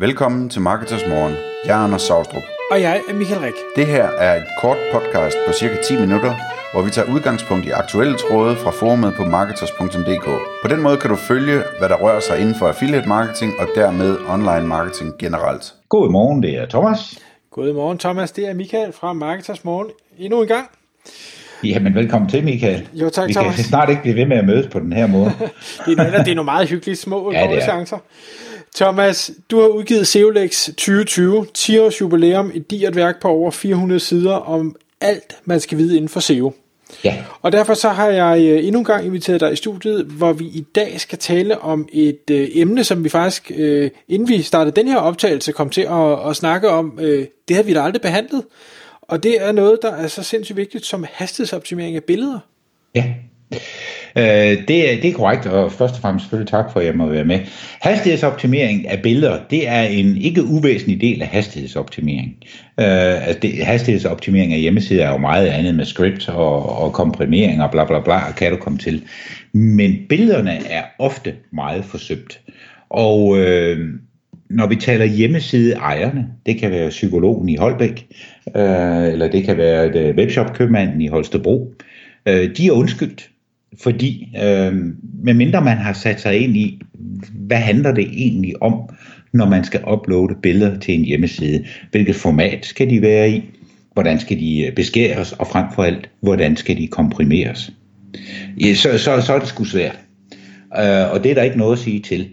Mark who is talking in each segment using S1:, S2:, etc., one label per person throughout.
S1: Velkommen til Marketers Morgen. Jeg er Anders Saustrup.
S2: Og jeg er Michael Rik.
S1: Det her er et kort podcast på cirka 10 minutter, hvor vi tager udgangspunkt i aktuelle tråde fra forumet på marketers.dk. På den måde kan du følge, hvad der rører sig inden for affiliate marketing og dermed online marketing generelt.
S3: God morgen, det er Thomas.
S2: Godmorgen Thomas, det er Michael fra Marketers Morgen. Endnu en gang.
S3: Jamen, velkommen til, Michael.
S2: Jo, tak,
S3: Vi
S2: Thomas.
S3: kan snart ikke blive ved med at mødes på den her måde.
S2: Det er det er nogle meget hyggelige små
S3: Ja, er.
S2: chancer. Thomas, du har udgivet Seolex 2020, 10 års jubilæum, et digert værk på over 400 sider om alt, man skal vide inden for SEO.
S3: Ja,
S2: Og derfor så har jeg øh, endnu en gang inviteret dig i studiet, hvor vi i dag skal tale om et øh, emne, som vi faktisk, øh, inden vi startede den her optagelse, kom til at, at snakke om. Øh, det har vi da aldrig behandlet. Og det er noget, der er så sindssygt vigtigt som hastighedsoptimering af billeder.
S3: ja. Øh, det, er, det er korrekt, og først og fremmest selvfølgelig tak for, at jeg må være med. Hastighedsoptimering af billeder, det er en ikke uvæsentlig del af hastighedsoptimering. Øh, altså det, hastighedsoptimering af hjemmesider er jo meget andet med script og, og komprimering og bla bla bla, kan du komme til. Men billederne er ofte meget forsøgt. Og øh, når vi taler hjemmesideejerne, det kan være psykologen i Holbæk, øh, eller det kan være øh, webshopkøbmanden i Holstebro, øh, de er undskyldt, fordi øh, medmindre man har sat sig ind i, hvad handler det egentlig om, når man skal uploade billeder til en hjemmeside? Hvilket format skal de være i? Hvordan skal de øh, beskæres? Og frem for alt, hvordan skal de komprimeres? Ja, så, så, så er det sgu svært. Øh, og det er der ikke noget at sige til.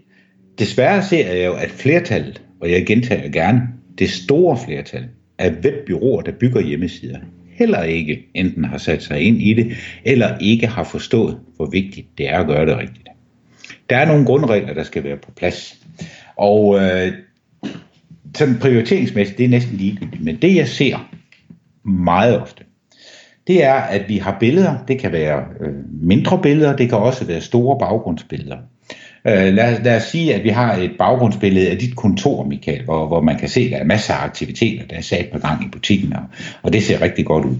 S3: Desværre ser jeg jo, at flertallet, og jeg gentager gerne, det store flertal af webbyråer, der bygger hjemmesider, heller ikke enten har sat sig ind i det, eller ikke har forstået, hvor vigtigt det er at gøre det rigtigt. Der er nogle grundregler, der skal være på plads. Og øh, sådan prioriteringsmæssigt, det er næsten ligegyldigt. Men det jeg ser meget ofte, det er, at vi har billeder. Det kan være øh, mindre billeder, det kan også være store baggrundsbilleder. Øh, lad, lad os sige, at vi har et baggrundsbillede af dit kontor, Michael, hvor, hvor man kan se, at der er masser af aktiviteter, der er sat på gang i butikken, og, og det ser rigtig godt ud.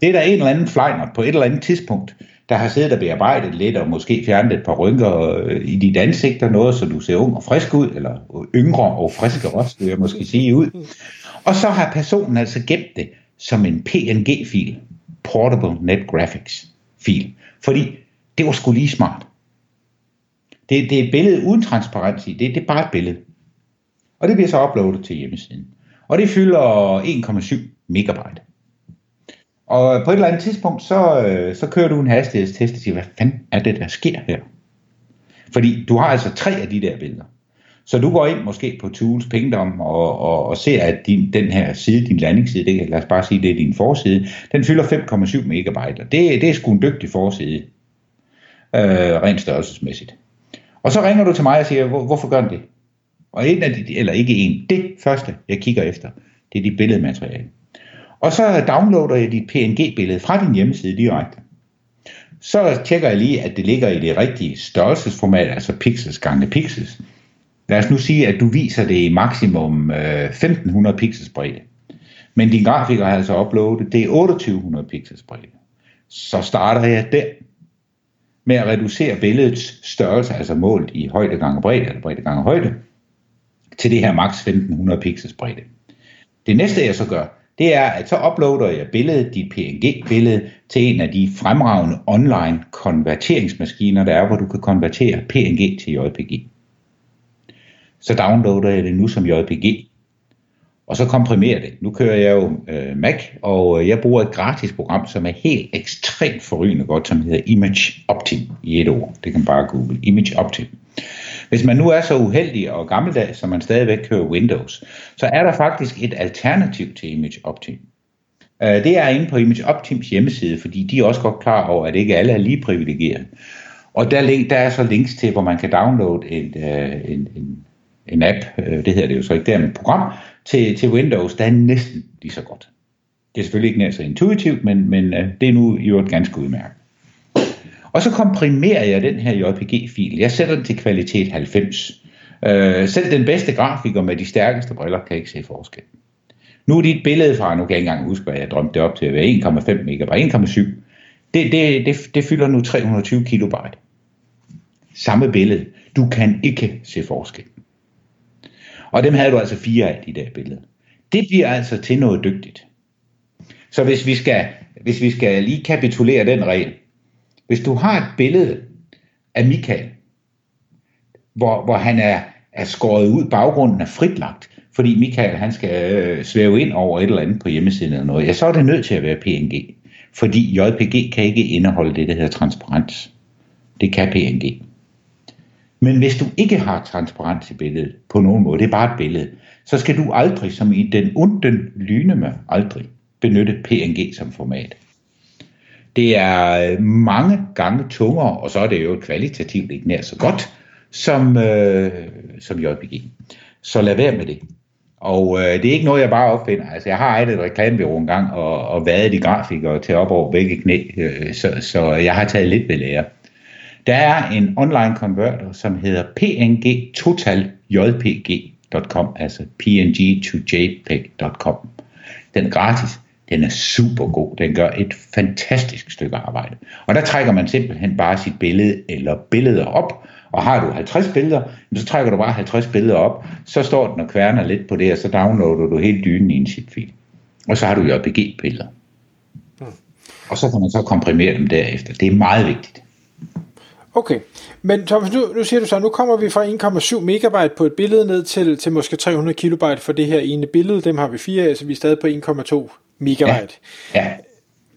S3: Det er der en eller anden flejner på et eller andet tidspunkt, der har siddet og bearbejdet lidt, og måske fjernet et par rynker øh, i dit ansigt og noget, så du ser ung og frisk ud, eller yngre og friske også, vil jeg måske sige ud. Og så har personen altså gemt det som en PNG-fil, Portable Net Graphics-fil, fordi det var sgu lige smart. Det, det er et billede uden transparens i. Det, det er bare et billede. Og det bliver så uploadet til hjemmesiden. Og det fylder 1,7 megabyte. Og på et eller andet tidspunkt, så, øh, så kører du en hastighedstest og siger, hvad fanden er det, der sker her? Fordi du har altså tre af de der billeder. Så du går ind måske på Tools Pingdom og, og, og ser, at din, den her side, din landingsside, det, kan- lad os bare sige, det er din forside, den fylder 5,7 megabyte. Og det, det er sgu en dygtig forside, øh, rent størrelsesmæssigt. Og så ringer du til mig og siger, Hvor, hvorfor gør den det? Og en af de, eller ikke en, det første, jeg kigger efter, det er dit billedmateriale. Og så downloader jeg dit PNG-billede fra din hjemmeside direkte. Så tjekker jeg lige, at det ligger i det rigtige størrelsesformat, altså pixels gange pixels. Lad os nu sige, at du viser det i maksimum øh, 1500 pixels bredde. Men din grafiker har altså uploadet, det er 2800 pixels bredde. Så starter jeg der med at reducere billedets størrelse, altså målt i højde gange bredde, eller bredde gange højde, til det her maks 1500 pixels bredde. Det næste jeg så gør, det er, at så uploader jeg billedet, dit PNG-billede, til en af de fremragende online konverteringsmaskiner, der er, hvor du kan konvertere PNG til JPG. Så downloader jeg det nu som JPG, og så komprimerer det. Nu kører jeg jo øh, Mac, og øh, jeg bruger et gratis program, som er helt ekstremt forrygende godt, som hedder Image Optim i et ord. Det kan man bare google. Image Optim. Hvis man nu er så uheldig og gammeldags, som man stadigvæk kører Windows, så er der faktisk et alternativ til Image Optim. Øh, det er inde på Image Optims hjemmeside, fordi de er også godt klar over, at ikke alle er lige privilegeret. Og der, der er så links til, hvor man kan downloade øh, en, en, en, en app, øh, det hedder det jo så ikke, det er et program, til, til Windows, der er næsten lige så godt. Det er selvfølgelig ikke nær så intuitivt, men, men øh, det er nu i øvrigt ganske udmærket. Og så komprimerer jeg den her JPG-fil. Jeg sætter den til kvalitet 90. Øh, selv den bedste grafiker med de stærkeste briller kan ikke se forskel. Nu er dit billede fra, nu kan jeg ikke engang huske, hvad jeg drømte det op til at være 1,5 megabyte, 1,7. Det, det, det, det fylder nu 320 kilobyte. Samme billede. Du kan ikke se forskel. Og dem havde du altså fire af, i der billede. Det bliver altså til noget dygtigt. Så hvis vi skal, hvis vi skal lige kapitulere den regel. Hvis du har et billede af Michael, hvor, hvor han er, er skåret ud, baggrunden er fritlagt, fordi Michael han skal øh, svæve ind over et eller andet på hjemmesiden eller noget, ja, så er det nødt til at være PNG. Fordi JPG kan ikke indeholde det, der hedder transparens. Det kan PNG. Men hvis du ikke har transparens i billedet på nogen måde, det er bare et billede, så skal du aldrig, som i den unden lyneme, aldrig benytte PNG som format. Det er øh, mange gange tungere, og så er det jo kvalitativt ikke nær så godt, som, øh, som JPG. Så lad være med det. Og øh, det er ikke noget, jeg bare opfinder. Altså, jeg har ejet et reklamebureau en gang, og, og været de grafikere til op over begge knæ, øh, så, så jeg har taget lidt ved lære. Der er en online converter, som hedder png total jpg.com, altså png to jpeg.com. Den er gratis. Den er super god. Den gør et fantastisk stykke arbejde. Og der trækker man simpelthen bare sit billede eller billeder op, og har du 50 billeder, så trækker du bare 50 billeder op, så står den og kværner lidt på det, og så downloader du hele dynen i en zip-fil. Og så har du JPG-billeder. Hmm. Og så kan man så komprimere dem derefter. Det er meget vigtigt.
S2: Okay, men Thomas, nu, nu siger du så, nu kommer vi fra 1,7 megabyte på et billede ned til, til måske 300 kilobyte for det her ene billede. Dem har vi fire af, så vi er stadig på 1,2 megabyte. Ja. ja.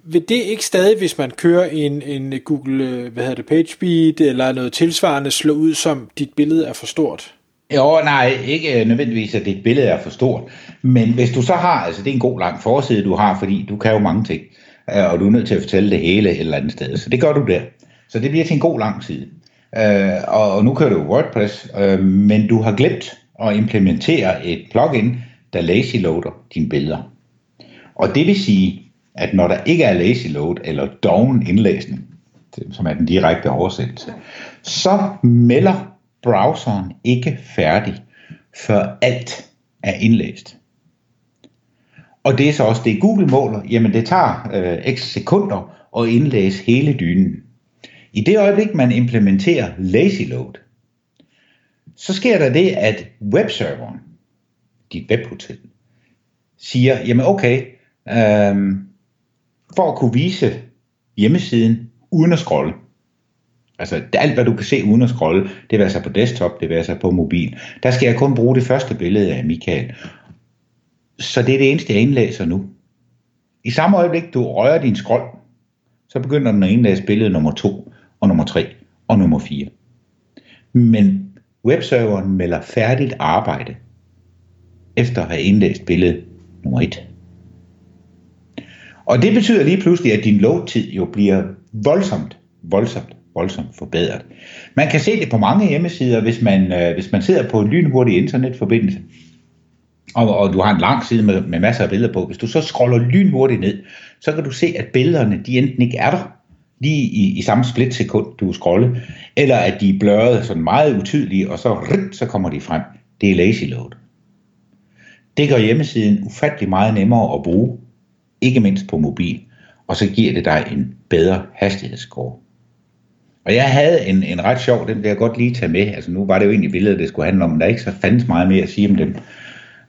S2: Vil det ikke stadig, hvis man kører en, en Google øh, hvad hedder det, PageSpeed eller noget tilsvarende, slå ud som dit billede er for stort?
S3: Jo, nej, ikke nødvendigvis, at dit billede er for stort. Men hvis du så har, altså det er en god lang forside, du har, fordi du kan jo mange ting, øh, og du er nødt til at fortælle det hele et eller andet sted. Så det gør du der. Så det bliver til en god lang side. Øh, og nu kører du WordPress, øh, men du har glemt at implementere et plugin, der lazy loader dine billeder. Og det vil sige, at når der ikke er lazy load eller doven indlæsning, som er den direkte oversættelse, så melder browseren ikke færdig, før alt er indlæst. Og det er så også det, Google måler. Jamen det tager øh, x sekunder at indlæse hele dynen. I det øjeblik, man implementerer lazy load, så sker der det, at webserveren, dit webhotel, siger, jamen okay, øhm, for at kunne vise hjemmesiden uden at scrolle. Altså alt, hvad du kan se uden at scrolle, det vil sig på desktop, det vil sig på mobil. Der skal jeg kun bruge det første billede af Michael. Så det er det eneste, jeg indlæser nu. I samme øjeblik, du rører din scroll, så begynder den at indlæse billede nummer 2, og nummer 3, og nummer 4. Men webserveren melder færdigt arbejde, efter at have indlæst billede nummer 1. Og det betyder lige pludselig, at din load-tid jo bliver voldsomt, voldsomt, voldsomt forbedret. Man kan se det på mange hjemmesider, hvis man, øh, hvis man sidder på en lynhurtig internetforbindelse, og, og du har en lang side med, med masser af billeder på. Hvis du så scroller lynhurtigt ned, så kan du se, at billederne de enten ikke er der, lige i, i samme splitsekund, du scroller, eller at de er blørret sådan meget utydelige, og så, så kommer de frem. Det er lazy load. Det gør hjemmesiden ufattelig meget nemmere at bruge, ikke mindst på mobil, og så giver det dig en bedre hastighedsscore. Og jeg havde en, en ret sjov, den vil jeg godt lige tage med. Altså nu var det jo egentlig billedet, det skulle handle om, men der er ikke så fandens meget mere at sige om dem.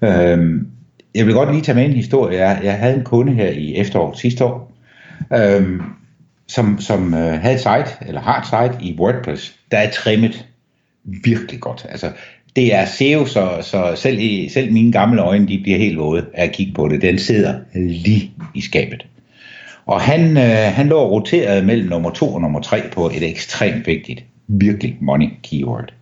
S3: Øhm, jeg vil godt lige tage med en historie. Jeg, jeg havde en kunde her i efteråret sidste år, øhm, som, som øh, havde et site, eller har et site i WordPress, der er trimmet virkelig godt. Altså, det er SEO, så, så selv, i, selv mine gamle øjne, de bliver helt våde af at kigge på det. Den sidder lige i skabet. Og han, øh, han lå roteret mellem nummer 2 og nummer 3 på et ekstremt vigtigt, virkelig money keyword.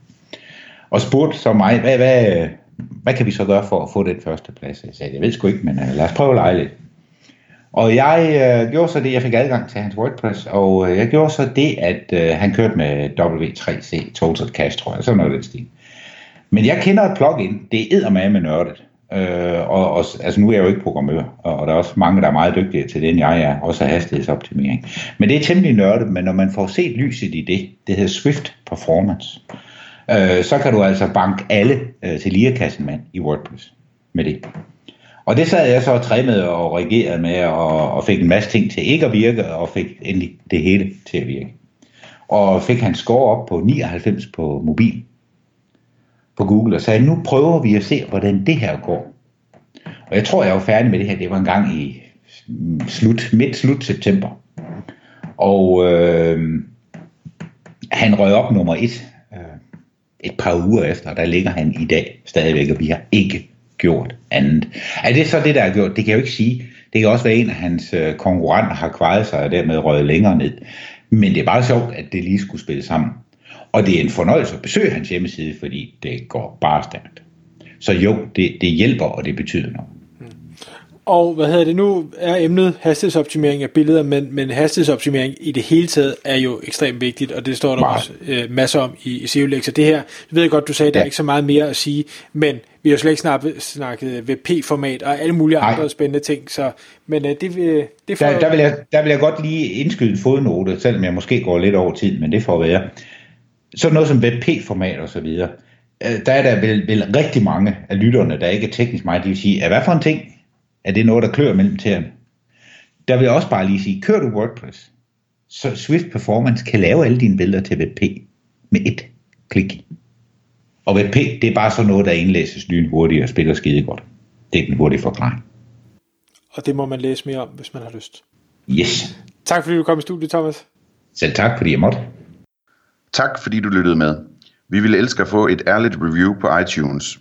S3: Og spurgte så mig, hvad, hvad, hvad kan vi så gøre for at få den første plads? Jeg sagde, jeg ved sgu ikke, men øh, lad os prøve at lege lidt. Og jeg øh, gjorde så det, jeg fik adgang til hans WordPress, og øh, jeg gjorde så det, at øh, han kørte med W3C Total Cache, tror jeg, sådan noget den stil. Men jeg kender et plugin, det er med nørdet. Øh, og, og, altså nu er jeg jo ikke programmør, og, og der er også mange, der er meget dygtige til det, end jeg er, også hastighedsoptimering. Men det er temmelig nørdet, men når man får set lyset i det, det hedder Swift Performance, øh, så kan du altså banke alle øh, til lirekassen mand i WordPress med det. Og det sad jeg så og med og regerede med, og, og fik en masse ting til ikke at virke, og fik endelig det hele til at virke. Og fik han score op på 99 på mobil. på Google og sagde, nu prøver vi at se, hvordan det her går. Og jeg tror, jeg var færdig med det her. Det var en gang i slut, midt slut september. Og øh, han røg op nummer et øh, et par uger efter, og der ligger han i dag stadigvæk, og vi har ikke gjort andet. Er det så det, der er gjort? Det kan jeg jo ikke sige. Det kan også være en af hans øh, konkurrenter har kvejet sig og dermed røget længere ned. Men det er bare sjovt, at det lige skulle spille sammen. Og det er en fornøjelse at besøge hans hjemmeside, fordi det går bare stærkt. Så jo, det, det hjælper, og det betyder noget.
S2: Og hvad hedder det nu, er emnet hastighedsoptimering af billeder, men, men hastighedsoptimering i det hele taget er jo ekstremt vigtigt, og det står der Meget. også øh, masser om i, i SEO Så det her, det ved jeg godt, du sagde, der ja. er ikke så meget mere at sige, men vi har jo slet ikke snakket, snakket VP-format og alle mulige Nej. andre spændende ting, så, men øh, det, øh, det
S3: får... Der, der, vil jeg, der vil jeg godt lige indskyde en fodnote, selvom jeg måske går lidt over tid, men det får være. Så noget som WebP-format og så videre, øh, der er der vel, vel rigtig mange af lytterne, der ikke er teknisk meget, de vil sige, at hvad for en ting er det noget, der klør mellem tæerne. Der vil jeg også bare lige sige, kør du WordPress, så Swift Performance kan lave alle dine billeder til WebP med et klik. Og WebP, det er bare sådan noget, der indlæses hurtigt og spiller skide godt. Det er den hurtige forklaring.
S2: Og det må man læse mere om, hvis man har lyst.
S3: Yes.
S2: Tak fordi du kom i studiet, Thomas.
S3: Selv tak, fordi jeg måtte.
S1: Tak fordi du lyttede med. Vi ville elske at få et ærligt review på iTunes.